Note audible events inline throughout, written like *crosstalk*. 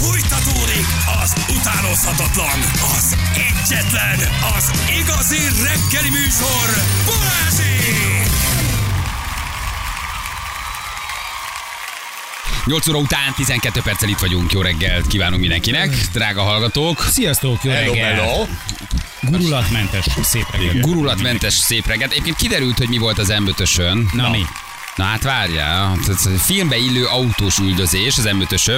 Fújtatódik az utánozhatatlan, az egyetlen, az igazi reggeli műsor, Balázsék! 8 óra után 12 perccel itt vagyunk. Jó reggelt kívánunk mindenkinek, drága hallgatók. Sziasztok, jó Hello, reggel. hello. Gurulatmentes, szép reggel. Gurulatmentes szép reggelt. Egyébként kiderült, hogy mi volt az m Na mi? Na hát várjál, Tehát filmbe illő autós üldözés az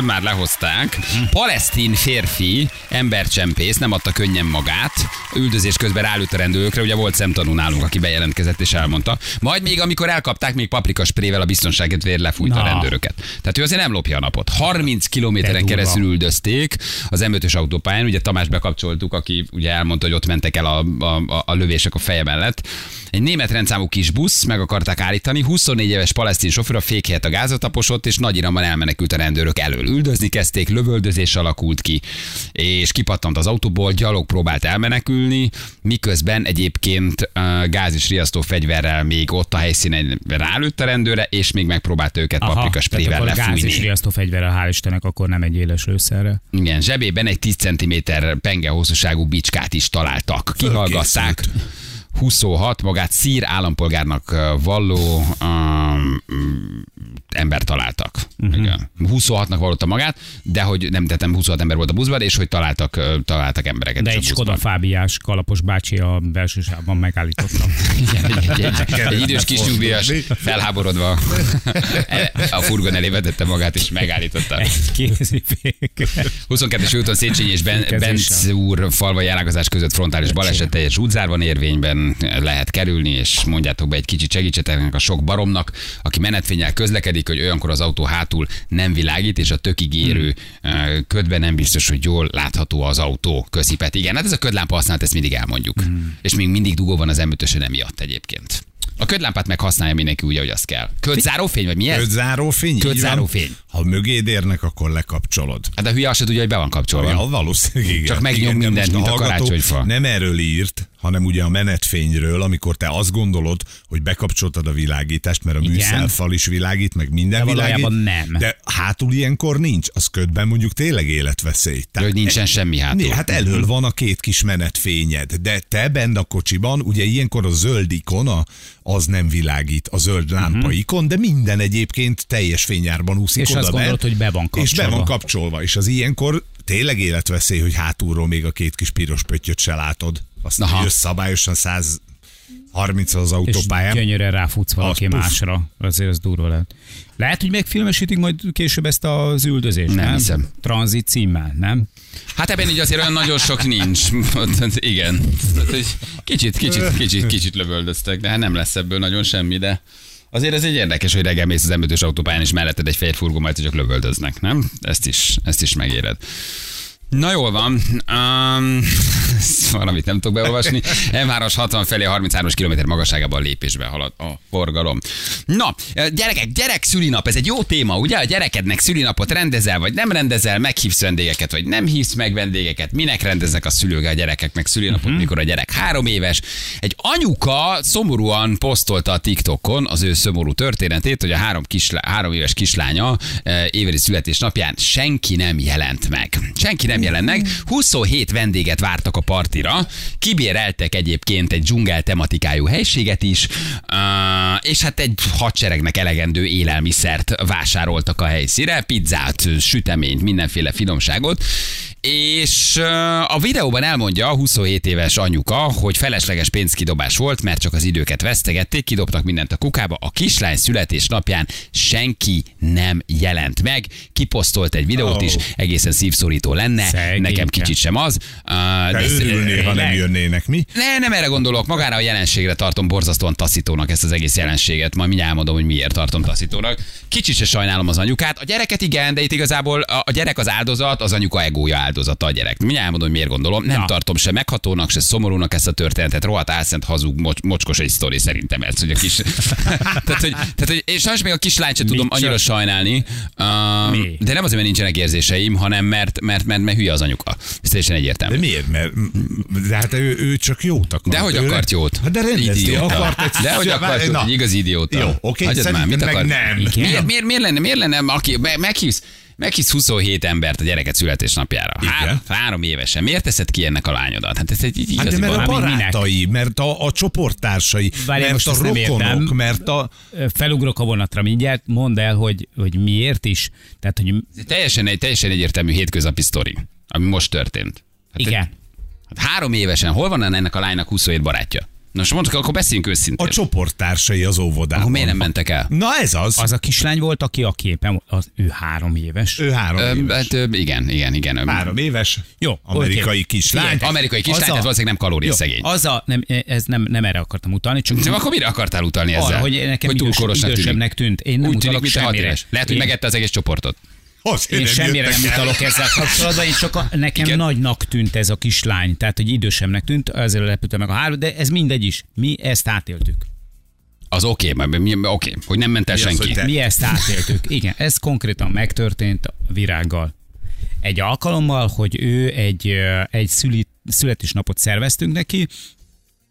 m már lehozták. Palesztin férfi, embercsempész, nem adta könnyen magát. Üldözés közben rálőtt a rendőrökre, ugye volt szemtanú nálunk, aki bejelentkezett és elmondta. Majd még amikor elkapták, még paprika sprével a biztonságet vér lefújta a rendőröket. Tehát ő azért nem lopja a napot. 30 De kilométeren keresztül üldözték az m autópályán. Ugye Tamás bekapcsoltuk, aki ugye elmondta, hogy ott mentek el a, a, a, a lövések a feje mellett. Egy német rendszámú kis busz, meg akarták állítani. 24 éves palesztin sofőr a fékhelyet a gázat taposott, és nagy iramban elmenekült a rendőrök elől. Üldözni kezdték, lövöldözés alakult ki, és kipattant az autóból, gyalog próbált elmenekülni, miközben egyébként gáz és riasztó fegyverrel még ott a helyszínen rálőtt a rendőre, és még megpróbált őket paprika tehát sprével akkor gáz és lefújni. riasztó fegyverrel, hál' Istennek, akkor nem egy éles lőszerre. Igen, zsebében egy 10 cm penge hosszúságú bicskát is találtak. Kihallgatták. 26 magát szír állampolgárnak valló um, ember találtak. Mhm. Uh-huh. Igen. 26-nak vallotta magát, de hogy nem tettem 26 ember volt a buszban, és hogy találtak, találtak embereket De egy Skoda. Fábiás kalapos bácsi a belső sávban megállította. *laughs* Igen, egy, egy, egy, egy idős kis nyugdíjas felháborodva a furgon elé vetette magát, és megállította. Egy kézifék. 22-es úton Széchenyi és ben. Benc úr falvai ellágazás között frontális baleset teljes útzárban érvényben lehet kerülni, és mondjátok be egy kicsit segítsetek a sok baromnak, aki menetfényel közlekedik, hogy olyankor az autó hátul nem világít, és a tökig érő hmm. ködben nem biztos, hogy jól látható az autó. Köszi Peti. Igen, hát ez a ködlámpa használat, ezt mindig elmondjuk. Hmm. És még mindig dugó van az emlőtösön emiatt egyébként. A ködlámpát meg használja mindenki úgy, ahogy az kell. Ködzárófény, vagy mi ez? Ködzárófény? Ködzárófény. Ha mögéd érnek, akkor lekapcsolod. Hát a hülye azt tudja, hogy be van kapcsolva. Ja, valószínűleg igen. Csak megnyom igen, de mindent, mint a karácsonyfa. Nem erről írt, hanem ugye a menetfényről, amikor te azt gondolod, hogy bekapcsoltad a világítást, mert a Igen. műszelfal is világít, meg minden De világít. nem. De hátul ilyenkor nincs. Az ködben mondjuk tényleg életveszély. De hogy nincsen semmi hátul. Né, hát elől van a két kis menetfényed, de te bent a kocsiban, ugye ilyenkor a zöld ikona, az nem világít, a zöld lámpa ikon, de minden egyébként teljes fényárban úszik És oda azt gondolod, hogy be van És be van kapcsolva. kapcsolva, és az ilyenkor tényleg életveszély, hogy hátulról még a két kis piros pöttyöt se látod. Azt Aha. jössz szabályosan 130 az És autópályán. gyönyörűen ráfutsz valaki Az puff. másra. Azért az durva lehet. Lehet, hogy megfilmesítik majd később ezt az üldözést, Nem nem? hiszem. Tranzit címmel, nem? Hát ebben így azért olyan nagyon sok nincs. *laughs* Igen. Tehát, hogy Kicsit, kicsit, kicsit, kicsit lövöldöztek, de hát nem lesz ebből nagyon semmi, de azért ez egy érdekes, hogy reggel mész az m autópályán, és melletted egy fehér furgon, majd csak lövöldöznek, nem? Ezt is, ezt is megéred. Na jól van. Um, *laughs* valamit nem tudok beolvasni. M3-as 60 felé 33 km magasságában lépésben halad a forgalom. Na, gyerekek, gyerek szülinap, ez egy jó téma, ugye? A gyerekednek szülinapot rendezel, vagy nem rendezel, meghívsz vendégeket, vagy nem hívsz meg vendégeket. Minek rendeznek a szülők a gyerekeknek szülinapot, uh-huh. mikor a gyerek három éves? Egy anyuka szomorúan posztolta a TikTokon az ő szomorú történetét, hogy a három, kislá- három éves kislánya eh, éveri születésnapján senki nem jelent meg. Senki nem jelent meg. 27 vendéget vártak a partira, kibéreltek egyébként egy dzsungel tematikájú helységet is, és hát egy hadseregnek elegendő élelmiszert vásároltak a helyszíre, pizzát, süteményt, mindenféle finomságot, és a videóban elmondja a 27 éves anyuka, hogy felesleges pénzkidobás volt, mert csak az időket vesztegették, kidobtak mindent a kukába. A kislány születésnapján senki nem jelent meg. Kiposztolt egy videót is, egészen szívszorító lenne. Szegényke. Nekem kicsit sem az. Uh, Te örülnél, ha nem jönnének, mi? ne, nem erre gondolok, magára a jelenségre tartom borzasztóan taszítónak ezt az egész jelenséget. Majd mindjárt elmondom, hogy miért tartom taszítónak. Kicsit se sajnálom az anyukát. A gyereket igen, de itt igazából a, gyerek az áldozat, az anyuka egója áldozata a gyerek. Mindjárt elmondom, hogy miért gondolom. Nem Na. tartom se meghatónak, se szomorúnak ezt a történetet. Rohadt álszent hazug, mocs, mocskos egy sztori szerintem ez, hogy a kis... *laughs* tehát, hogy, tehát, hogy, és sajnos még a kislányt sem tudom annyira csak- sajnálni. Mi? de nem azért, mert nincsenek érzéseim, hanem mert, mert, mert, mert hülye az anyuka. Ez teljesen egyértelmű. De miért? Mert de hát ő, ő csak jót akart. De hogy akart jót? Hát de rendezte, Idióta. akart egy... De hogy akart jót, egy igazi idióta. Jó, oké, Hagyjad már, mit meg akar? nem. Miért, miért, miért, lenne, miért lenne, aki me- meghívsz, Meghisz 27 embert a gyereket születésnapjára. Három, Igen. három évesen. Miért teszed ki ennek a lányodat? Hát ez egy így Hát de igazi mert a barátai, mert a, a csoporttársai, Várjál, mert most a rokonok, mert a... Felugrok a vonatra mindjárt, mondd el, hogy, hogy miért is. Tehát, hogy Ez egy teljesen, egy teljesen egyértelmű hétköznapi sztori, ami most történt. Hát igen. Hát három évesen, hol van ennek a lánynak 27 barátja? Na most mondtuk, akkor beszéljünk őszintén. A csoporttársai az óvodában. Akkor miért nem mentek el? Na ez az. Az a kislány volt, aki a képen, az ő három éves. Ő három Ö, éves. hát, igen, igen, igen. Három éves. Jó, Amerikai oké. kislány. Figyelj, Amerikai kislány, Az a- tehát valószínűleg nem kalóriaszegény. az a, nem, ez nem, nem erre akartam utalni, csak De akkor mire akartál utalni ezzel? arra, hogy nekem hogy túl idősebbnek tűnt. Én nem Úgy tűnik, utalok mint semmire. éves. Lehet, hogy Én- megette az egész csoportot. Azért Én nem semmire nem el. utalok ezzel kapcsolatban, én csak a, nekem Igen. Nagynak tűnt ez a kislány, tehát hogy idősebbnek tűnt, ezzel lepültem meg a három, de ez mindegy is. Mi ezt átéltük. Az oké, okay, mi- oké, hogy nem ment el Mi az, senki. te- Mi ezt átéltük. Igen, ez konkrétan megtörtént a virággal. Egy alkalommal, hogy ő egy, egy szüli, születésnapot szerveztünk neki,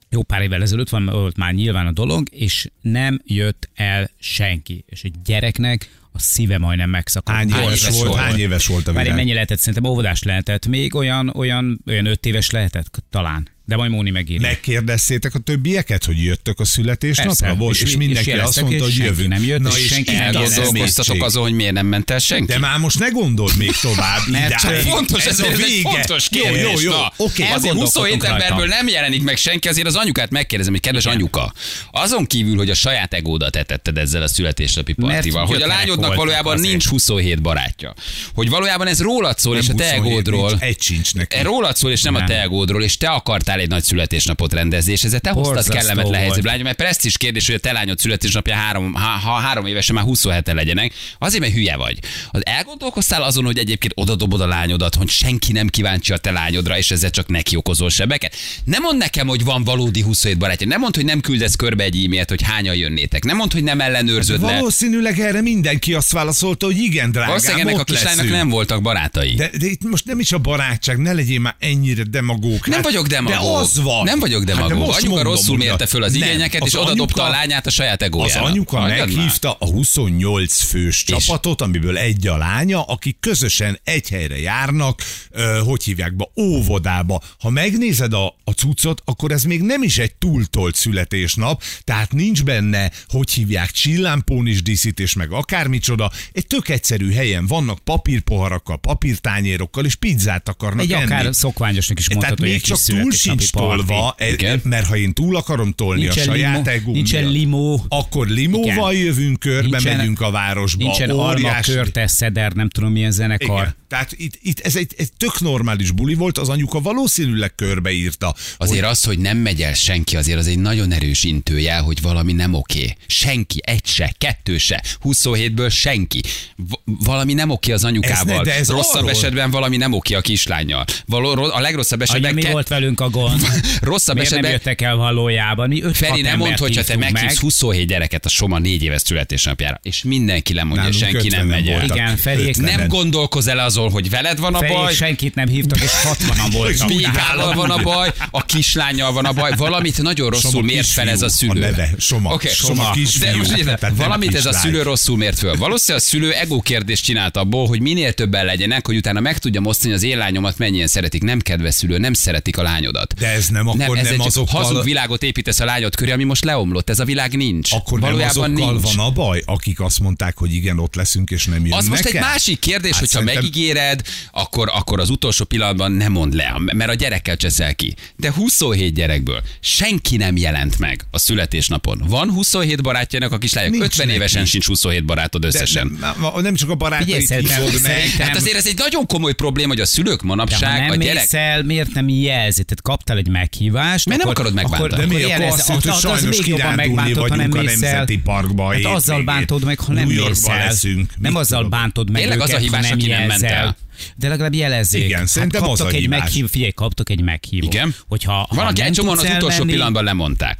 jó pár évvel ezelőtt van, volt már nyilván a dolog, és nem jött el senki. És egy gyereknek a szíve majdnem megszakadt. Hány Hány éves éves volt? volt? Hány éves volt a Várj, virág? mennyi lehetett? Szerintem óvodás lehetett. Még olyan, olyan, olyan öt éves lehetett talán. De majd Móni megírja. Megkérdeztétek a többieket, hogy jöttök a születésnapra? És és, mi- mindenki és azt mondta, hogy jövünk. nem jött, Na és és senki a. Elgondolkoztatok azon, hogy miért nem ment el senki? De már most ne gondold még tovább. Mert csak. Fontos, ez, a ez egy vége. fontos Jó, kérdés. jó, jó. Na, Oké. Azért 27 Elgondolkodtunk emberből nem jelenik meg senki, azért az anyukát megkérdezem, hogy kedves anyuka, azon kívül, hogy a saját egódat etetted ezzel a születésnapi partival, hogy a lányodnak valójában nincs 27 barátja, hogy valójában ez rólad szól, és a te 27 egódról. Egy sincs neki. Rólad szól, és nem, a te egódról, és te akartál egy nagy születésnapot rendezni, és ezzel te hoztad kellemetlen helyzetbe. Lány, mert presztis kérdés, hogy a te lányod születésnapja három, ha, ha három évesen már 27 legyenek, azért, mert hülye vagy. Az elgondolkoztál azon, hogy egyébként odadobod a lányodat, hogy senki nem kíváncsi a te lányodra, és ezzel csak neki okozol sebeket. Nem mond nekem, hogy van valódi 27 barátja. Nem mond, hogy nem küldesz körbe egy e-mailt, hogy hányan jönnétek. Nem mond, hogy nem ellenőrzöd le. Valószínűleg erre mindenki azt válaszolta, hogy igen, drágám, Valószínűleg ennek a kislánynak nem voltak barátai. De, de itt most nem is a barátság, ne legyél már ennyire demagóg. Nem vagyok demagóg. De az van. Nem vagyok Hát de demagóg. anyuka mondom, rosszul mérte föl az nem. igényeket, és Az oda dobta a lányát a saját Az egójának. anyuka már. meghívta a 28 fős csapatot, amiből egy a lánya, akik közösen egy helyre járnak, ö, hogy hívják be, óvodába. Ha megnézed a, a cuccot, akkor ez még nem is egy túltolt születésnap, tehát nincs benne, hogy hívják, csillámpónis díszítés, meg akármicsoda. Egy tök egyszerű helyen vannak papírpoharakkal, papírtányérokkal, és pizzát akarnak Egy enni. akár szokványosnak is Tehát mondható, hogy még egy kis csak túl sincs tolva, e- mert ha én túl akarom tolni Nincsen a saját limo, egóm nincsen limó. akkor limóval Igen. jövünk körbe, Nincsen- megyünk a városba. Nincsen alma, óriási- körte, szeder, nem tudom milyen zenekar. Igen. Tehát itt, itt ez egy, egy tök normális buli volt, az anyuka valószínűleg körbeírta. Azért az, hogy nem megy el senki, azért az egy nagyon erős intőjel, hogy valami nem oké. Senki, egy se, kettő se, 27-ből senki. V- valami nem oké az anyukával. Ez ne- de ez Rosszabb arról- esetben valami nem oké a kislányjal. Való, a legrosszabb Anya, esetben mi ke- volt velünk a gond? *laughs* rosszabb Miért nem esetben jöttek el valójában? Mi öt Feri, nem mondd, hogyha te meghívsz meg. 27 gyereket a Soma négy éves születésnapjára, és mindenki lemondja, Nálunk senki nem 50-en megy el. Igen, Ötvenen. Nem gondolkoz el azon, hogy veled van a Feri, baj, senkit nem hívtak, és 60-an *laughs* voltak. Pégával van a baj, a kislányjal van a baj, valamit nagyon rosszul Soma mért fel ez a szülő. a neve, Soma. Oké, Soma kisfiú. Nem valamit ez a szülő rosszul mért föl. Valószínűleg a szülő ego kérdést csinált abból, hogy minél többen legyenek, hogy utána meg tudja osztani, az én lányomat mennyien szeretik. Nem kedves szülő, nem szeretik a lányodat. De ez nem, akkor ez nem egy azokkal- hazug világot építesz a lányod köré, ami most leomlott. Ez a világ nincs. Akkor nem Valójában azokkal nincs. van a baj, akik azt mondták, hogy igen, ott leszünk, és nem jönnek Az most egy el? másik kérdés, Hát hogyha szerintem- megígéred, akkor, akkor az utolsó pillanatban nem mond le, mert a gyerekkel cseszel ki. De 27 gyerekből senki nem jelent meg a születésnapon. Van 27 barátjának a kislányok, Nincs 50 neki. évesen sincs 27 barátod De összesen. nem, nem, nem csak a barátait hívod meg. Hát azért ez egy nagyon komoly probléma, hogy a szülők De ha manapság, nem a gyerek... mész el, miért nem jelzi? Tehát kaptál egy meghívást. Miért nem akarod megbántani? Akkor, De mi akkor azt mondta, hogy az- az sajnos még jobban kirándulni megbántod, ha nem vagyunk a. Nemzeti Parkba Hát azzal bántod meg, ha nem mész el. leszünk. Nem azzal bántod meg Tényleg az a hibás, aki nem ment el. De legalább jelezzék. Igen, szerintem hát az kaptok a egy meghív, figyelj, kaptok egy meghívót. Igen? Hogyha, Van, aki egy csomóan az utolsó elmenni, pillanatban lemondták.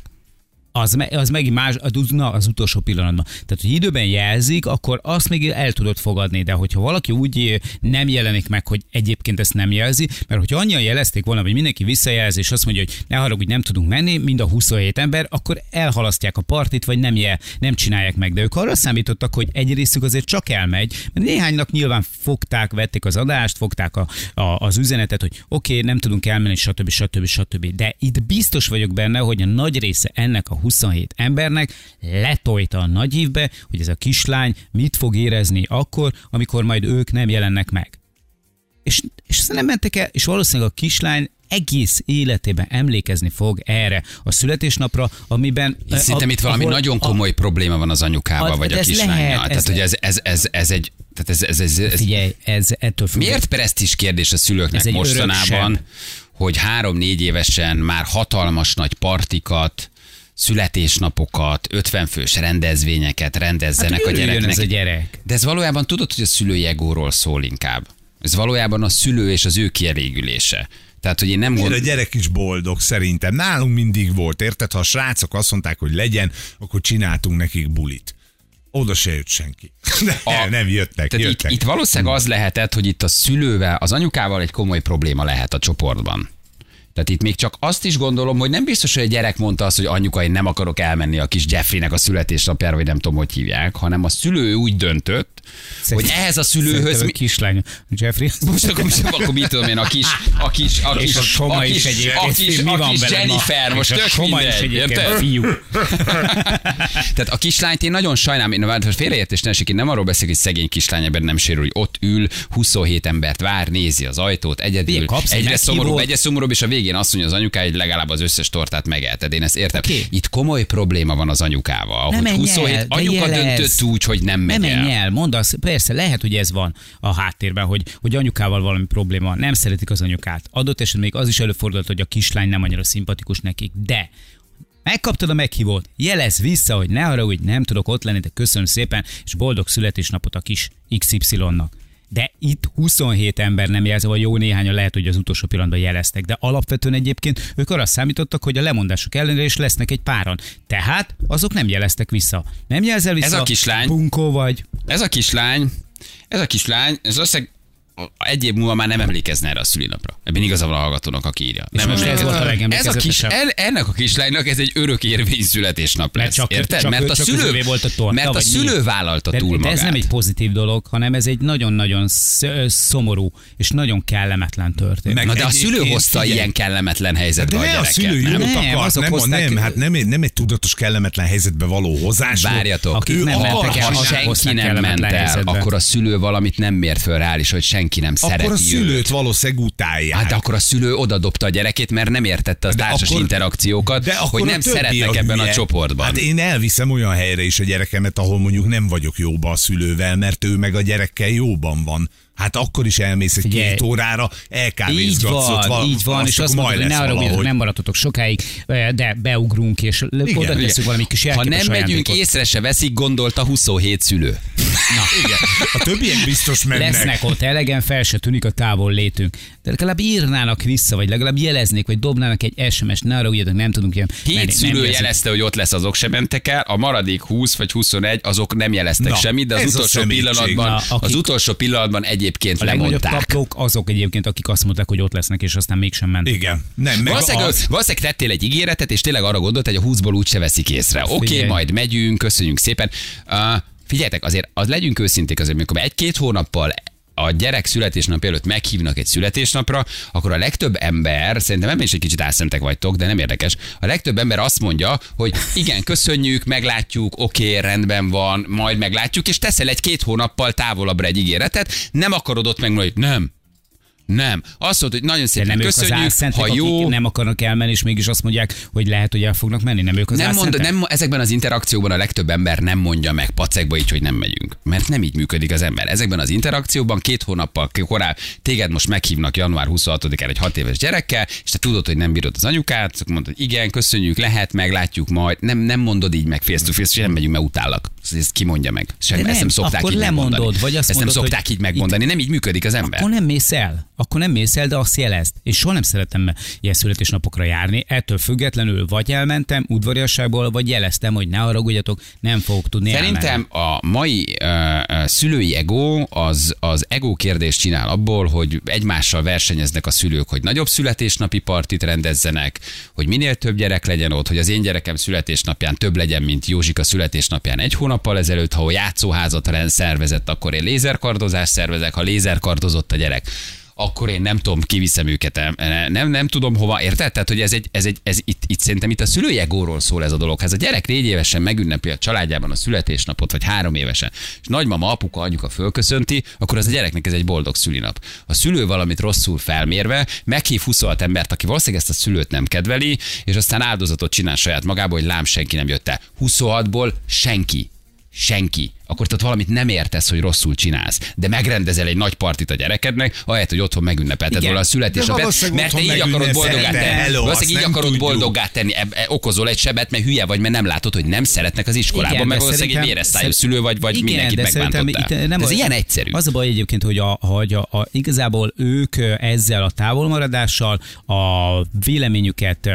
Az, me, az megint más, na, az utolsó pillanatban. Tehát, hogy időben jelzik, akkor azt még el tudod fogadni, de hogyha valaki úgy nem jelenik meg, hogy egyébként ezt nem jelzi, mert hogyha annyian jelezték volna, hogy mindenki visszajelzi, és azt mondja, hogy ne haragudj, nem tudunk menni, mind a 27 ember, akkor elhalasztják a partit, vagy nem, jel, nem csinálják meg. De ők arra számítottak, hogy egy részük azért csak elmegy, mert néhánynak nyilván fogták, vették az adást, fogták a, a, az üzenetet, hogy oké, okay, nem tudunk elmenni, stb. stb. stb. De itt biztos vagyok benne, hogy a nagy része ennek a 27 embernek letolta a nagy évbe, hogy ez a kislány mit fog érezni akkor, amikor majd ők nem jelennek meg. És, és aztán nem mentek el, és valószínűleg a kislány egész életében emlékezni fog erre a születésnapra, amiben... Szerintem itt valami ahol, nagyon komoly a, probléma van az anyukával, a, vagy a kislányjal. Tehát, ez hogy ez, ez, ez, ez egy... Tehát ez, ez, ez, ez, Figyelj, ez ettől függ. Miért presztis kérdés a szülőknek mostanában, hogy három-négy évesen már hatalmas nagy partikat, születésnapokat, 50 fős rendezvényeket rendezzenek hát, a gyereknek. ez a gyerek. De ez valójában tudod, hogy a szülői egóról szól inkább. Ez valójában a szülő és az ő kielégülése. Tehát, hogy én nem gond... a gyerek is boldog szerintem. Nálunk mindig volt, érted? Ha a srácok azt mondták, hogy legyen, akkor csináltunk nekik bulit. Oda se jött senki. *laughs* a, nem jöttek, tehát jöttek. Itt, itt valószínűleg az lehetett, hogy itt a szülővel, az anyukával egy komoly probléma lehet a csoportban. Tehát itt még csak azt is gondolom, hogy nem biztos, hogy a gyerek mondta azt, hogy anyuka, én nem akarok elmenni a kis Jeffreynek a születésnapjára, vagy nem tudom, hogy hívják, hanem a szülő úgy döntött, Szerint, hogy ehhez a szülőhöz... Mi... kislány, Jeffrey. *laughs* Most akkor, most, akkor mit tudom én, a kis, a kis, a kis, a, Soma a kis, a kis, a kis, a kis Jennifer, most tök Soma is egyébként fiú. *laughs* *laughs* Tehát a kislányt én nagyon sajnálom, én a félreértés ne én nem arról beszélek, hogy szegény kislány ebben nem sérül, hogy ott ül, 27 embert vár, nézi az ajtót, egyedül, egyre szomorúbb, egyre szomorúbb, és a végén azt mondja az anyuká, hogy legalább az összes tortát megelted. Én ezt értem. Okay. Itt komoly probléma van az anyukával. Nem hogy 27 el, anyuka döntött úgy, hogy nem megy nem el. el. Mondd azt, persze, lehet, hogy ez van a háttérben, hogy, hogy anyukával valami probléma. Nem szeretik az anyukát. Adott esetben még az is előfordult, hogy a kislány nem annyira szimpatikus nekik, de Megkaptad a meghívót, jelez vissza, hogy ne hogy nem tudok ott lenni, de köszönöm szépen, és boldog születésnapot a kis XY-nak de itt 27 ember nem jelzi, vagy jó néhányan lehet, hogy az utolsó pillanatban jeleztek, de alapvetően egyébként ők arra számítottak, hogy a lemondások ellenére is lesznek egy páran. Tehát azok nem jeleztek vissza. Nem jelzel vissza. Ez a kislány. Bunkó vagy. Ez a kislány. Ez a kislány, ez összeg egy év múlva már nem emlékezne erre a szülinapra. Ebben igaza van a hallgatónak, aki írja. Nem most ez volt a ez a kis, en, ennek a kislánynak ez egy örök érvény születésnap lesz. Csak, érted? Csak, mert a csak szülő, volt a torta, mert a szülő vállalta de, túl de magát. ez nem egy pozitív dolog, hanem ez egy nagyon-nagyon szomorú és nagyon kellemetlen történet. Meg Na de a szülő hozta figyelj. ilyen kellemetlen helyzetbe de a gyereket. a szülő nem? Nem, akart, nem, hozták, nem, hát nem, nem egy tudatos kellemetlen helyzetbe való hozás. Várjatok, akik nem mentek el, ha senki nem ment el, akkor a szülő valamit nem mért föl rá, és hogy senki nem szereti szülőt valószínűleg utálják. Hát de akkor a szülő oda dobta a gyerekét, mert nem értette a társas akkor, interakciókat, de hogy nem szeretnek ebben a csoportban. Hát én elviszem olyan helyre is a gyerekemet, ahol mondjuk nem vagyok jóba a szülővel, mert ő meg a gyerekkel jóban van. Hát akkor is elmész egy Figyelj, két órára, elkávézgatsz így van, val- így van, és azt mondod, hogy ne arra, hogy nem maradhatok sokáig, de beugrunk, és oda teszünk valami kis Ha nem megyünk, észre se veszik, gondolta 27 szülő. Na, igen. A többiek biztos mennek. Lesznek ott elegen, fel se tűnik a távol létünk. De legalább írnának vissza, vagy legalább jeleznék, vagy dobnának egy SMS-t, ne arra ugyanak, nem tudunk ilyen. Hét menni, szülő nem jelezte, hogy ott lesz, azok sem mentek el, a maradék 20 vagy 21, azok nem jeleztek Na, semmit, de az utolsó pillanatban, Na, akik... az utolsó pillanatban egyébként a lemondták. taplók azok egyébként, akik azt mondták, hogy ott lesznek, és aztán mégsem mentek. Igen. Nem, meg valószínűleg, az... valószínűleg tettél egy ígéretet, és tényleg arra gondolt, hogy a 20-ból úgyse veszik észre. Oké, okay, majd megyünk, köszönjük szépen. Uh, figyeljetek, azért az legyünk őszinték, azért, amikor egy-két hónappal a gyerek születésnap előtt meghívnak egy születésnapra, akkor a legtöbb ember, szerintem ebben is egy kicsit álszentek vagytok, de nem érdekes, a legtöbb ember azt mondja, hogy igen, köszönjük, meglátjuk, oké, rendben van, majd meglátjuk, és teszel egy-két hónappal távolabbra egy ígéretet, nem akarod ott megmondani, hogy nem, nem. Azt mondta, hogy nagyon szépen nem köszönjük, ők az ha jó. nem akarnak elmenni, és mégis azt mondják, hogy lehet, hogy el fognak menni, nem ők az nem, mond, nem Ezekben az interakciókban a legtöbb ember nem mondja meg pacekba így, hogy nem megyünk. Mert nem így működik az ember. Ezekben az interakciókban két hónappal korábban téged most meghívnak január 26-án egy hat éves gyerekkel, és te tudod, hogy nem bírod az anyukát, akkor mondod, igen, köszönjük, lehet, meglátjuk majd. Nem, nem mondod így meg face to face, és nem megyünk, mert utállak. Ezt kimondja meg. Sem, nem, ezt nem szokták akkor így lemondod, megmondani. vagy azt ezt mondod, nem szokták így megmondani, nem így működik az ember. Akkor nem mész el akkor nem mész el, de azt jelezd. És soha nem szeretem ilyen születésnapokra járni. Ettől függetlenül vagy elmentem udvariasságból, vagy jeleztem, hogy ne haragudjatok, nem fogok tudni Szerintem elmenni. a mai uh, szülői ego az, az ego kérdést csinál abból, hogy egymással versenyeznek a szülők, hogy nagyobb születésnapi partit rendezzenek, hogy minél több gyerek legyen ott, hogy az én gyerekem születésnapján több legyen, mint Józsika születésnapján egy hónappal ezelőtt, ha játszóházat szervezett, akkor én lézerkardozást szervezek, ha lézerkardozott a gyerek akkor én nem tudom, kiviszem őket, nem, nem, tudom hova, érted? Tehát, hogy ez egy, ez egy, ez itt, itt szerintem itt a szülői szól ez a dolog. Ha ez a gyerek négy évesen megünnepi a családjában a születésnapot, vagy három évesen, és nagymama, apuka, anyuka fölköszönti, akkor az a gyereknek ez egy boldog szülinap. A szülő valamit rosszul felmérve, meghív 26 embert, aki valószínűleg ezt a szülőt nem kedveli, és aztán áldozatot csinál saját magából, hogy lám senki nem jött el. 26-ból senki senki, akkor tehát valamit nem értesz, hogy rosszul csinálsz. De megrendezel egy nagy partit a gyerekednek, ahelyett, hogy otthon megünnepelted volna a születésnapot, mert te így akarod boldoggá tenni. Valószínűleg így akarod boldoggá tenni, e, e, okozol egy sebet, mert hülye vagy, mert nem látod, hogy nem szeretnek az iskolában, Igen, mert valószínűleg egy méreszájú szülő vagy, vagy igen, mindenkit megbántottál. Nem ez ilyen egyszerű. Az a baj egyébként, hogy, a, hogy a, a, igazából ők ezzel a távolmaradással a véleményüket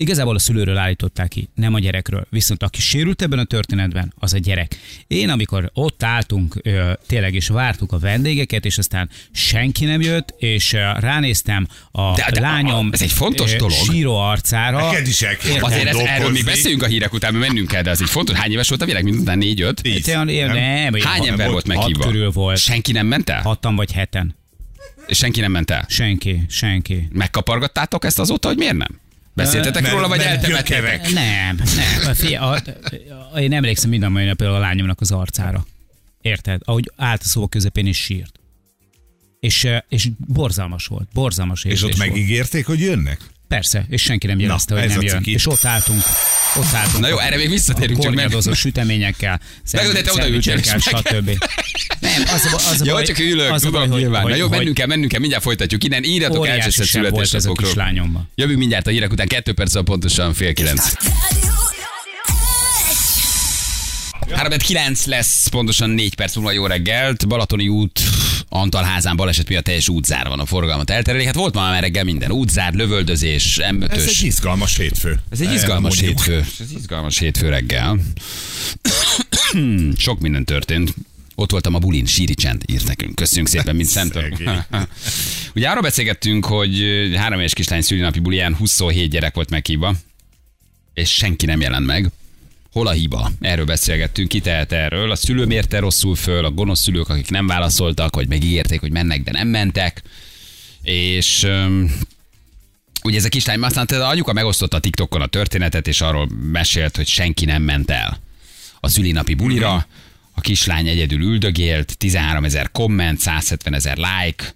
Igazából a szülőről állították ki, nem a gyerekről. Viszont aki sérült ebben a történetben, az a gyerek. Én, amikor ott álltunk ö, tényleg, és vártuk a vendégeket, és aztán senki nem jött, és ö, ránéztem a de, de lányom ez egy fontos ö, dolog. síró arcára. Neked is el kell Azért ez, erről még beszéljünk a hírek után, mert mennünk kell, de az egy fontos. Hány éves volt a világ? Mint után négy-öt? Nem, nem, Hány ember volt meghívva? körül volt. Senki nem ment el? Hatan vagy heten. Senki nem ment el? Senki, senki. Megkapargattátok ezt azóta, hogy miért nem? Beszéltetek mert, róla, vagy eltemettétek? Nem, nem. Fia, a, a, én emlékszem minden mai nap a lányomnak az arcára. Érted? Ahogy állt a szó közepén is sírt. És, és borzalmas volt, borzalmas És ott volt. megígérték, hogy jönnek? Persze, és senki nem jelezte, hogy nem jön. És ott álltunk, ott álltunk. Na jó, erre még visszatérünk. Csak meg... süteményekkel, szendvicsekkel, stb. Nem, az az a jó, baj, csak ülök, az tudom, hogy, nyilván. Na jó, mennünk kell, mennünk kell, mindjárt folytatjuk. Innen írjatok elcseszett születésnapokról. Jövünk mindjárt a hírek után, kettő perc pontosan fél kilenc. 3 9 lesz, pontosan 4 perc múlva jó reggelt. Balatoni út, Antalházán baleset miatt teljes útzár van a forgalmat elterelik. Hát volt ma már reggel minden. Útzár, lövöldözés, m Ez egy izgalmas hétfő. Ez egy izgalmas hétfő. Ez egy izgalmas hétfő reggel. Sok minden történt. Ott voltam a bulin, síri csend írt nekünk. Köszönjük szépen, mint Szentől. *laughs* Ugye arról beszélgettünk, hogy három éves kislány szülinapi bulián 27 gyerek volt meghívva, és senki nem jelent meg. Hol a hiba? Erről beszélgettünk, ki tehet erről. A szülő mérte rosszul föl, a gonosz szülők, akik nem válaszoltak, vagy megígérték, hogy mennek, de nem mentek. És um, ugye ez a kislány, aztán az anyuka megosztotta a TikTokon a történetet, és arról mesélt, hogy senki nem ment el a szülinapi bulira. A kislány egyedül üldögélt, 13 ezer komment, 170 ezer like,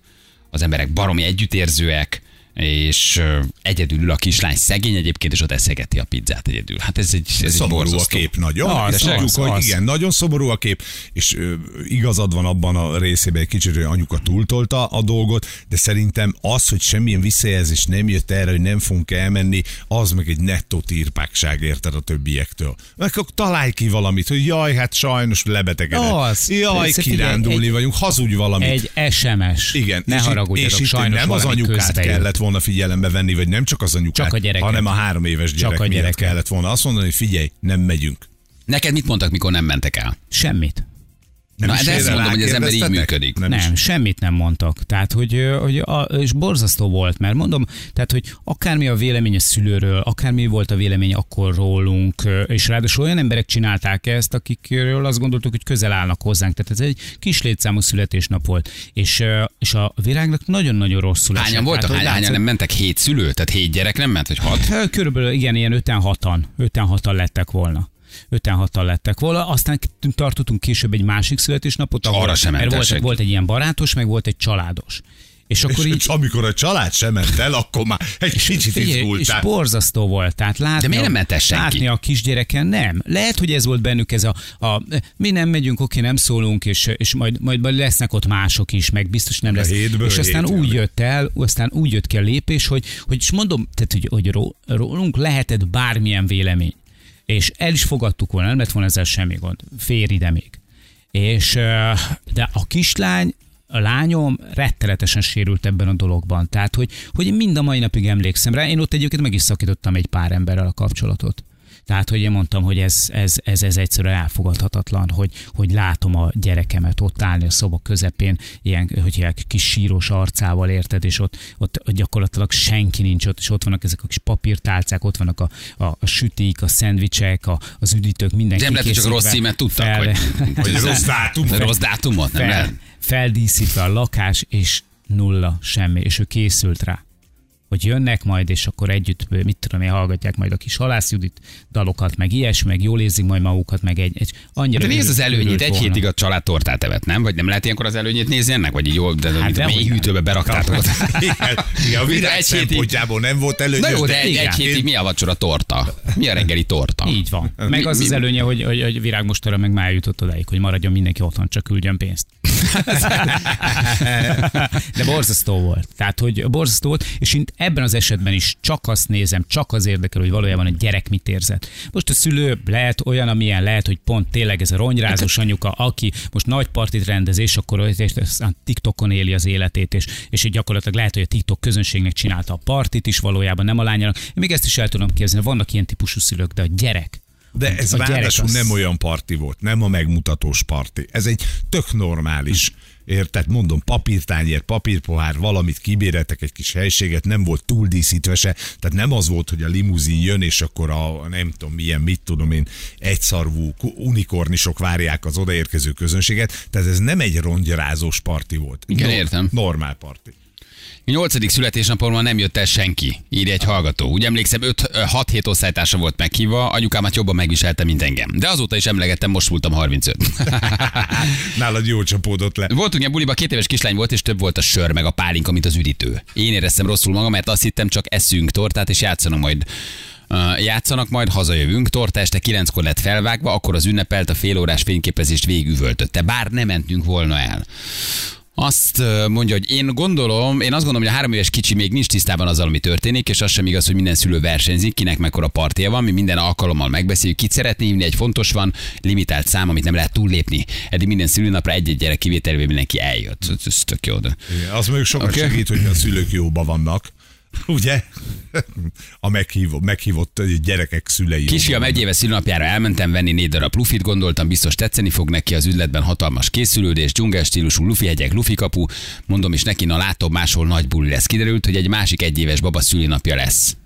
az emberek baromi együttérzőek, és egyedül ül a kislány szegény egyébként, és ott eszegeti a pizzát egyedül. Hát ez egy, ez szomorú egy a kép nagyon. Na, az, tudjuk, az, hogy az. igen, nagyon szomorú a kép, és ö, igazad van abban a részében egy kicsit, hogy anyuka túltolta a dolgot, de szerintem az, hogy semmilyen visszajelzés nem jött erre, hogy nem fogunk elmenni, az meg egy nettó tirpákság érted a többiektől. Meg akkor találj ki valamit, hogy jaj, hát sajnos lebetegedett. Az. Jaj, kirándulni egy, vagyunk, hazudj valamit. Egy SMS. Igen. Ne haragudjatok, és sajnos nem az anyukát kellett volna figyelembe venni, vagy nem csak az anyukát, csak a gyereket. hanem a három éves gyerek csak a gyerek miatt kellett volna azt mondani, hogy figyelj, nem megyünk. Neked mit mondtak, mikor nem mentek el? Semmit. Nem Na, de ezt mondom, hogy az ember így működik. Nem, nem semmit nem mondtak. Tehát, hogy, hogy a, és borzasztó volt, mert mondom, tehát, hogy akármi a vélemény a szülőről, akármi volt a vélemény akkor rólunk, és ráadásul olyan emberek csinálták ezt, akikről azt gondoltuk, hogy közel állnak hozzánk. Tehát ez egy kis létszámú születésnap volt. És, és a virágnak nagyon-nagyon rosszul Hányan esett. voltak? Hány, hányan nem mentek? Hét szülő? Tehát hét gyerek nem ment, vagy hat? Körülbelül igen, ilyen öten hatan. Öten hatan lettek volna öten hatan lettek volna. Aztán tartottunk később egy másik születésnapot, ahol, arra sem mert volt, volt egy ilyen barátos, meg volt egy családos. És, akkor és így... amikor a család sem ment el, akkor már egy kicsit izgultál. És borzasztó volt. Tehát látni, De miért nem ment? Látni a kisgyereken nem. Lehet, hogy ez volt bennük ez a, a mi nem megyünk, oké, nem szólunk, és, és majd, majd, majd lesznek ott mások is, meg biztos nem lesz. Hétből és aztán hét úgy jött el, aztán úgy jött ki a lépés, hogy, hogy és mondom, tehát, hogy, hogy rólunk lehetett bármilyen vélemény és el is fogadtuk volna, nem lett volna ezzel semmi gond. Fér ide még. És, de a kislány a lányom rettenetesen sérült ebben a dologban. Tehát, hogy, hogy mind a mai napig emlékszem rá. Én ott egyébként meg is szakítottam egy pár emberrel a kapcsolatot. Tehát, hogy én mondtam, hogy ez, ez, ez, ez egyszerűen elfogadhatatlan, hogy, hogy látom a gyerekemet ott állni a szoba közepén, ilyen, hogy ilyen kis síros arcával érted, és ott, ott gyakorlatilag senki nincs ott, és ott vannak ezek a kis papírtálcák, ott vannak a, a, a sütik, a szendvicsek, a, az üdítők, mindenki. Nem lehet, hogy csak rossz címet tudtak, fel, hogy, *laughs* Vagy rossz dátum. rossz dátumot, nem fel, lehet. feldíszítve a lakás, és nulla, semmi, és ő készült rá hogy jönnek majd, és akkor együtt, mit tudom én, hallgatják majd a kis Halász Judit dalokat, meg ilyesmi, meg jól érzik majd magukat, meg egy, egy annyira... De nézd az előnyét, egy volna. hétig a család tortát evett, nem? Vagy nem lehet ilyenkor az előnyét nézni ennek? Vagy így jól, de Hát hát dehogy mély hűtőbe beraktátok. *laughs* Igen, a virág Egy szempontjából nem volt előnyös. Na jó, de egy, egy hétig mi a vacsora torta? Mi a reggeli torta? Így van. Meg az az előnye, hogy, hogy, hogy virágmostára meg már jutott odáig, hogy maradjon mindenki otthon, csak küldjön pénzt. *laughs* *laughs* De borzasztó volt. Tehát, hogy borzasztó volt, és én ebben az esetben is csak azt nézem, csak az érdekel, hogy valójában a gyerek mit érzett. Most a szülő lehet olyan, amilyen lehet, hogy pont tényleg ez a ronyrázós anyuka, aki most nagy partit rendez, és akkor aztán TikTokon éli az életét, és, és gyakorlatilag lehet, hogy a TikTok közönségnek csinálta a partit is valójában, nem a lányának. Én még ezt is el tudom képzelni, vannak ilyen típusú szülők, de a gyerek, De ez A ráadásul az- nem olyan parti volt, nem a megmutatós parti. Ez egy tök normális, érted? Mondom, papírtányér, papírpohár, valamit kibéretek, egy kis helységet, nem volt túl díszítve se. Tehát nem az volt, hogy a limuzin jön, és akkor a nem tudom milyen, mit tudom én, egyszarvú unikornisok várják az odaérkező közönséget. Tehát ez nem egy rongyarázós parti volt. Igen, értem. Normál parti. A nyolcadik születésnapomon nem jött el senki, írja egy hallgató. Úgy emlékszem, 6-7 osztálytársa volt meghívva, anyukámat jobban megviselte, mint engem. De azóta is emlegettem, most voltam 35. *laughs* Nálad jól csapódott le. Voltunk ilyen buliba, két éves kislány volt, és több volt a sör, meg a pálinka, mint az üdítő. Én éreztem rosszul magam, mert azt hittem, csak eszünk tortát, és játszanak majd játszanak, majd hazajövünk. Torta este kilenckor lett felvágva, akkor az ünnepelt a félórás fényképezést végigüvöltötte, bár nem mentünk volna el. Azt mondja, hogy én gondolom, én azt gondolom, hogy a három éves kicsi még nincs tisztában azzal, ami történik, és az sem igaz, hogy minden szülő versenyzik, kinek mekkora partija van, mi minden alkalommal megbeszéljük, kit szeretné hívni, egy fontos van, limitált szám, amit nem lehet túllépni. Eddig minden szülőnapra egy-egy gyerek kivételével mindenki eljött. Ez, tök jó, de... Igen, az mondjuk sokat okay. segít, hogy a szülők jóba vannak. *laughs* Ugye? A meghívott, meghívott gyerekek szülei. Kisfiam jóban egy éves szülőnapjára elmentem venni négy darab lufit, gondoltam biztos tetszeni fog neki az üzletben hatalmas készülődés, dzsungel stílusú lufi hegyek, lufi kapu. Mondom is neki, na látom, máshol nagy buli lesz. Kiderült, hogy egy másik egyéves baba szülinapja lesz.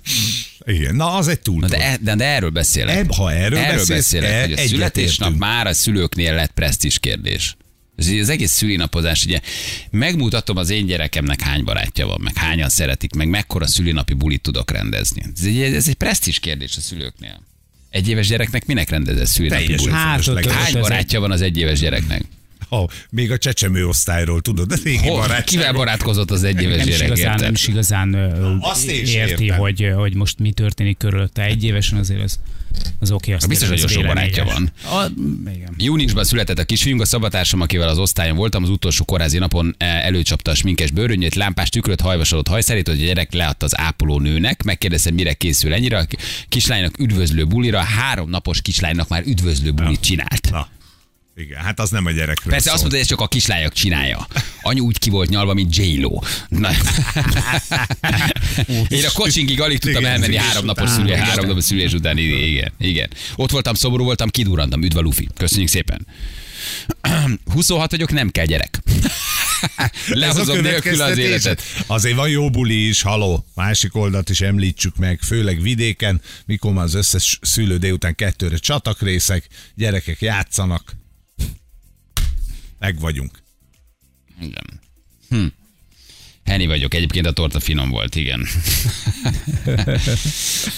Igen, na az egy túl. Na de, e- de, de erről beszélek. Eb- ha erről erről beszélsz, beszélek, e- hogy a születésnap már a szülőknél lett presztis kérdés. Ez Az egész szülinapozás, ugye megmutatom az én gyerekemnek hány barátja van, meg hányan szeretik, meg mekkora szülinapi bulit tudok rendezni. Ez egy, ez egy presztis kérdés a szülőknél. Egy éves gyereknek minek rendezett szülinapi bulit? Hát, Hány barátja van az egyéves gyereknek? Ha, még a csecsemő osztályról tudod, de régi barátság. kivel barátkozott az egyéves nem is gyerek? igazán, nem is igazán Azt érti, értem. hogy, hogy most mi történik körülötte. Egy évesen azért az, az oké. azt Biztos, értem, hogy sok barátja véleményes. A, igen. Júniusban született a kisfiunk, a szabatársam, akivel az osztályon voltam, az utolsó korázi napon eh, előcsapta a sminkes bőrönyét, lámpás tükröt, hajvasalott hajszerét, hogy a gyerek leadta az ápoló nőnek, megkérdezte, mire készül ennyire. A kislánynak üdvözlő bulira, három napos kislánynak már üdvözlő bulit csinált. Na, igen, hát az nem a gyerekről Persze szól. azt mondta, hogy ez csak a kislányok csinálja. Anyu úgy ki volt nyalva, mint J-Lo. *laughs* Én a kocsingig alig tudtam Igen, elmenni szülés három napos, után. szülé, Igen. három napos szülés után. Igen, igen. Ott voltam, szomorú voltam, kidurrantam. Üdv a Lufi. Köszönjük szépen. *clears throat* 26 vagyok, nem kell gyerek. *laughs* Lehozom nélkül az életet. Azért van jó buli is, haló. Másik oldalt is említsük meg, főleg vidéken, mikor már az összes szülő délután kettőre csatakrészek, gyerekek játszanak. Meg vagyunk. Igen. Hm. Henny vagyok, egyébként a torta finom volt, igen. *laughs*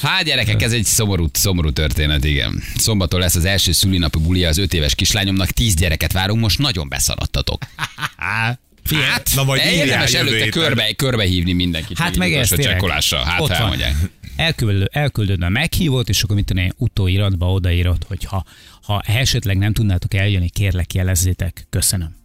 Hát gyerekek, ez egy szomorú, szomorú történet, igen. Szombaton lesz az első szülinapi bulia az öt éves kislányomnak, tíz gyereket várunk, most nagyon beszaladtatok. *laughs* Hát, Na, majd érdemes előtte körbe, körbe hívni mindenkit. Hát meg ez a tényleg. csekkolással, hát Ott van. Elküldöd, elküldöd a meghívót, és akkor mit tudom én, utóiratba odaírod, hogy ha, ha esetleg nem tudnátok eljönni, kérlek jelezzétek. Köszönöm.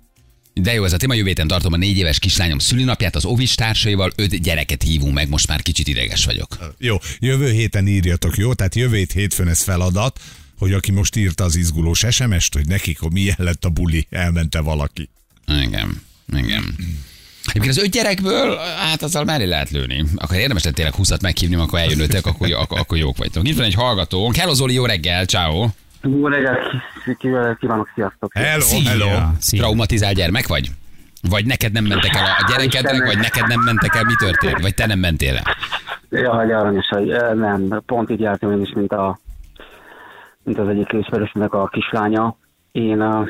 De jó, ez a téma jövő héten tartom a négy éves kislányom szülinapját, az ovis társaival öt gyereket hívunk meg, most már kicsit ideges vagyok. Jó, jövő héten írjatok, jó? Tehát jövő hét hétfőn ez feladat, hogy aki most írta az izgulós SMS-t, hogy nekik hogy milyen lett a buli, elmente valaki. Igen. Egyébként az öt gyerekből, hát azzal mellé lehet lőni. Akkor érdemes lett tényleg 20 meghívni, akkor eljönöttek, akkor, akkor, akkor jók vagytok. Itt van egy hallgató. Hello Zoli, jó reggel, ciao. Jó reggelt kívánok, sziasztok! Hello, Szia. hello. Szia. Traumatizált gyermek vagy? Vagy neked nem mentek el a gyerekednek, vagy neked nem mentek el, mi történt? Vagy te nem mentél el? Jaj, aranyos, hogy eh, nem, pont így jártam én is, mint, a, mint az egyik ismerősnek a kislánya. Én uh,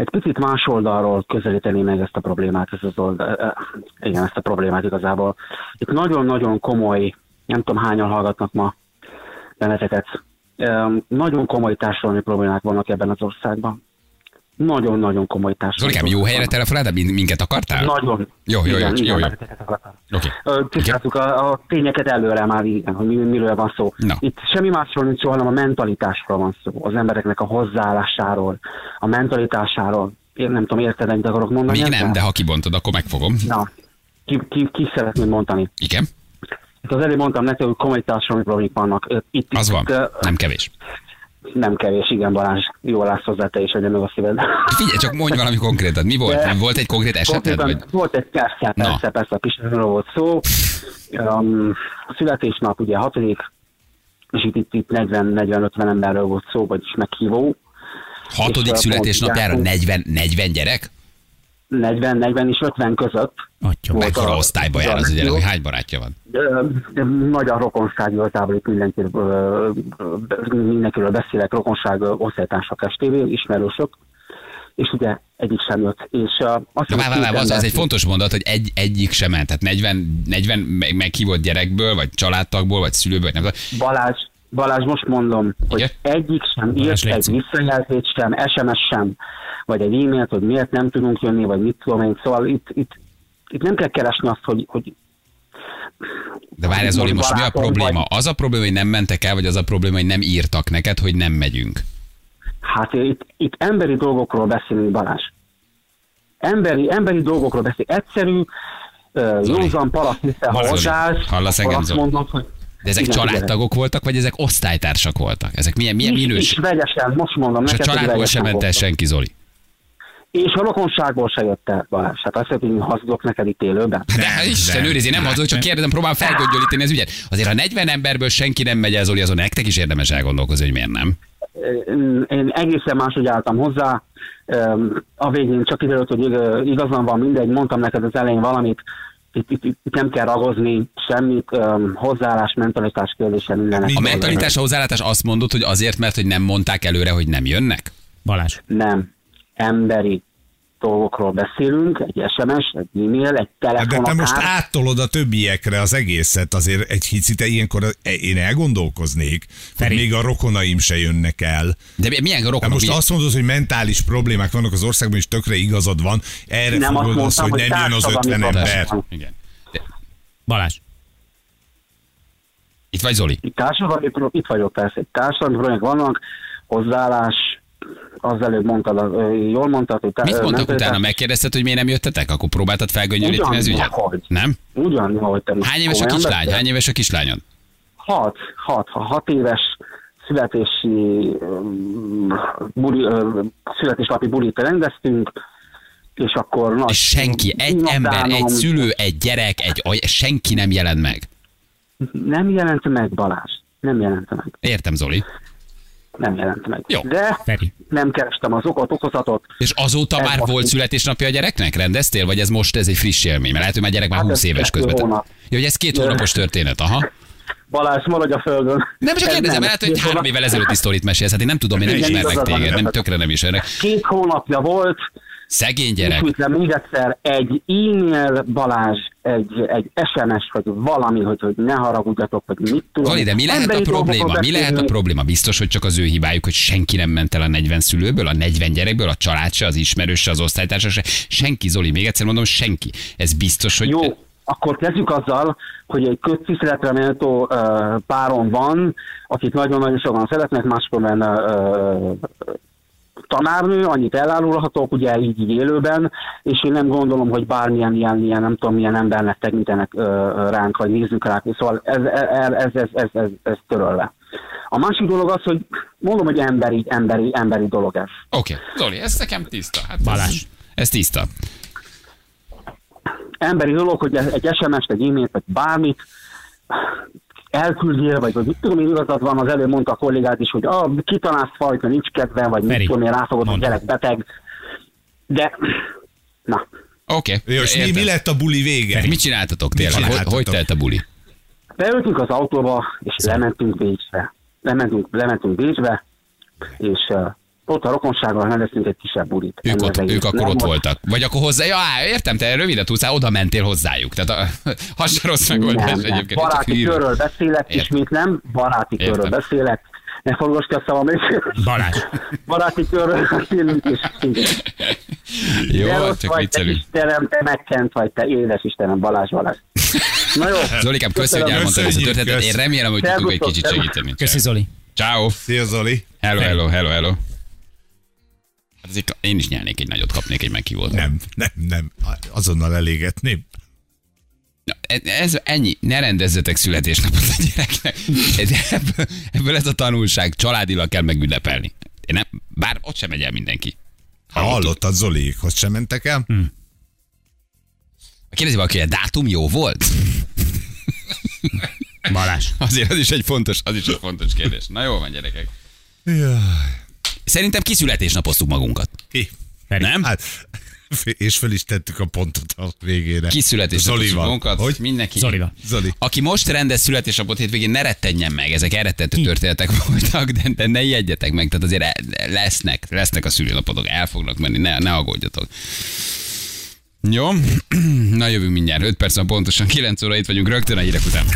egy picit más oldalról közelíteni meg ezt a problémát, ez az oldal, igen, ezt a problémát igazából. Itt nagyon-nagyon komoly, nem tudom hányan hallgatnak ma benneteket, nagyon komoly társadalmi problémák vannak ebben az országban. Nagyon-nagyon komoly társadalmi Zolikám, jó helyre telefonál, de min- minket akartál? Nagyon. Jó, jó, jó, igen, jó, jó. Oké. Ö, Tisztáztuk a, a tényeket előre már igen, hogy mi, miről van szó. Na. Itt semmi másról nincs szó, hanem a mentalitásról van szó. Az embereknek a hozzáállásáról, a mentalitásáról. Én nem tudom, érted, amit akarok mondani? Még ezzel? nem, de ha kibontod, akkor megfogom. Na, ki, ki, ki szeretném mondani? Igen, Itt az előbb mondtam neked, hogy komoly társadalmi problémák vannak. Itt, az van. Itt, Nem kevés. Nem kevés, igen, Balázs. Jól látsz hozzá te is, hogy meg a szíved. Figyelj, csak mondj valami konkrétat. Mi volt? De- Volt egy konkrét eseted? Vagy? Volt egy persze, Na. persze, persze, a kisről volt szó. Um, a születésnap ugye hatodik, és itt, itt, itt 40-40-50 emberről volt szó, vagyis meghívó. Hatodik és, születésnapjára pont 40, 40 gyerek? 40-40 és 50 között. Atya. Mekkora a- osztályba jár az hogy hány barátja van? Nagy a rokonság igazából, itt mindenkiről, mindenkiről beszélek, rokonság, osztálytársak estévé, ismerősök, és ugye egyik sem jött. És uh, azt vár, vár, az, az egy fontos mondat, hogy egy, egyik sem ment. Tehát 40, 40 me- meghívott gyerekből, vagy családtagból, vagy szülőből, nem. Balázs, Balázs, most mondom, hogy Igen? egyik sem Balázs, írt egy visszajelzést sem, SMS sem, vagy egy e-mailt, hogy miért nem tudunk jönni, vagy mit tudom én. Szóval itt, itt, itt nem kell keresni azt, hogy, hogy De várj, Zoli, most mi a probléma? Az a probléma, hogy nem mentek el, vagy az a probléma, hogy nem írtak neked, hogy nem megyünk? hát itt, itt emberi dolgokról beszélünk, Balázs. Emberi, emberi dolgokról beszélünk. Egyszerű, Zoli. józan paraszt hisze, ha hozzáállsz, hallasz engem, Zoli? mondod, hogy De ezek igen, családtagok voltak, vagy ezek osztálytársak voltak? Ezek milyen, milyen Is, is minőség? vegyesen, most mondom És a családból sem ment el senki, Zoli. És a rokonságból se jött el, Balázs. Hát azt mondja, hogy hazudok neked itt élőben. De hát Isten őriz, én nem hazudok, csak kérdezem, próbálom felgöngyölíteni az ügyet. Azért, ha 40 emberből senki nem megy el, Zoli, azon nektek is érdemes elgondolkozni, hogy miért nem. Én egészen máshogy álltam hozzá. A végén csak kiderült, hogy ig- igazam van, mindegy, mondtam neked az elején valamit, itt, itt, itt nem kell ragozni semmit, öm, hozzáállás, mentalitás kérdése mindenek. A mentalitás, a hozzáállás azt mondod, hogy azért, mert hogy nem mondták előre, hogy nem jönnek? Balázs. Nem. Emberi dolgokról beszélünk, egy SMS, egy e-mail, egy De telefon te most áttolod a többiekre az egészet, azért egy hicit ilyenkor én elgondolkoznék, Feri. hogy még a rokonaim se jönnek el. De milyen De rokonok? most milyen- azt mondod, hogy mentális problémák vannak az országban, és tökre igazad van. Erre Nem azt fogod azt, mondtam, hogy hogy nem jön az társadalmi 50 problémák ember. Igen. De- Balázs. Itt vagy Zoli. Itt társadalmi, itt vagyok persze, társadalmi problémák vannak, hozzáállás, az előbb mondtad, jól mondtad, hogy tá- Mit mondtak mentalitás- utána? Megkérdezted, hogy miért nem jöttetek? Akkor próbáltad felgöngyölíteni az ügyet? hogy. Nem? Ugyan, ahogy te Hány éves a kislány? beszélsz. Hány éves a kislányod? Hat, hat, ha hat éves születési buli, születésnapi bulit rendeztünk, és akkor nagy És senki, egy ember, egy napdánom szülő, egy gyerek, egy aj- senki nem jelent meg. Nem jelent meg Balázs. Nem jelent meg. Értem, Zoli. Nem jelent meg. Jó. De Feri. nem kerestem az okot, okozatot. És azóta Ez már volt így. születésnapja a gyereknek? Rendeztél? Vagy ez most ez egy friss élmény? Mert lehet, hogy már gyerek már Hát 20 ez éves közben. hónap. Jó, hogy ez két De- hónapos történet, aha. Balázs, maradj a földön. Nem, csak Ez kérdezem, lehet, hogy három évvel ezelőtti sztorit mesélsz. Hát én nem tudom, én nem van. téged, nem, tökre nem ismernek. Két hónapja volt, Szegény gyerek. Ismétlem még egyszer, egy e-mail Balázs, egy, egy SMS, vagy valami, hogy, hogy ne haragudjatok, hogy mit tudom. Zoli, de mi lehet a probléma? Mi lehet a probléma? Biztos, hogy csak az ő hibájuk, hogy senki nem ment el a 40 szülőből, a 40 gyerekből, a család se, az ismerős se, az osztálytársa se. Senki, Zoli, még egyszer mondom, senki. Ez biztos, hogy... Jó, akkor kezdjük azzal, hogy egy köztiszteletre méltó uh, páron van, akit nagyon-nagyon sokan szeretnek, máskor uh, tanárnő, annyit elárulhatok, ugye így, így élőben, és én nem gondolom, hogy bármilyen ilyen, ilyen nem tudom, milyen embernek tekintenek ránk, vagy nézzük ránk, szóval ez, ez, ez, ez, ez, ez, ez törölve. A másik dolog az, hogy mondom, hogy emberi, emberi, emberi dolog ez. Oké, okay. Zoli, ez nekem tiszta. Hát Balázs. Ez, Ez tiszta. emberi dolog, hogy egy SMS-t, egy e-mailt, vagy bármit elküldjél, vagy, vagy mit tudom én, igazad van, az előbb mondta a kollégát is, hogy ah, kitalálsz fajta, nincs kedve, vagy Feri, mit tudom én, ráfogod, hogy gyerek beteg. De, na, Oké. Jó, és mi, mi lett a buli vége? Mit csináltatok tényleg? Hogy, csináltatok? hogy telt a buli? beültünk az autóba, és lementünk Bécsbe. Lementünk, lementünk Bécsbe, és uh, ott a rokonsággal rendeztünk egy kisebb bulit. Ők, ott, ők akkor Nem ott volt- voltak. Vagy akkor hozzá, ja, értem, te rövidet tudsz, á, oda mentél hozzájuk. Tehát a, *laughs* se rossz megoldás Nem, nem. egyébként. Baráti körről beszélek, Értem. ismét nem, baráti Értem. körről beszélek. Ne forgass ki a szavam, és Balázs. *laughs* baráti körről beszélünk, és *laughs* Jó, de csak vagy, te viccelünk. Istenem, te megkent vagy, te édes Istenem, Balázs Balázs. Na jó. Zolikám, köszönjük, hogy elmondtad ezt a történetet. Én remélem, hogy tudunk egy kicsit segíteni. Köszi Zoli. Ciao. Szia Zoli. Hello, hello, hello, hello. Hát én is nyelnék egy nagyot, kapnék egy meghívót. Nem, nem, nem. Azonnal elégetném. Na, e- Ez ennyi, ne rendezzetek születésnapot a gyereknek. Ez- Ebből, ebből ez a tanulság, családilag kell megünnepelni. Én nem, bár ott sem megy el mindenki. Hallottad Zoliékhoz sem mentek el? Hm. Kérdezi valaki, hogy a dátum jó volt? Balázs. Azért az is egy fontos, az is egy fontos kérdés. Na jó van, gyerekek. Jaj. Szerintem kiszületésnapoztuk magunkat. Ki? Nem? Hát, *laughs* és fel is tettük a pontot a végére. Kiszületésnapoztuk Zolival. magunkat. Hogy? Mindenki. Zolival. Zoli. Aki most rendez születésnapot hétvégén, ne rettenjen meg, ezek elrettentő történetek voltak, de, de ne ijedjetek meg, tehát azért lesznek, lesznek a szülőnapotok, el fognak menni, ne, ne aggódjatok. Jó, *clears throat* na jövünk mindjárt, 5 perc van pontosan, 9 óra itt vagyunk rögtön a hírek után.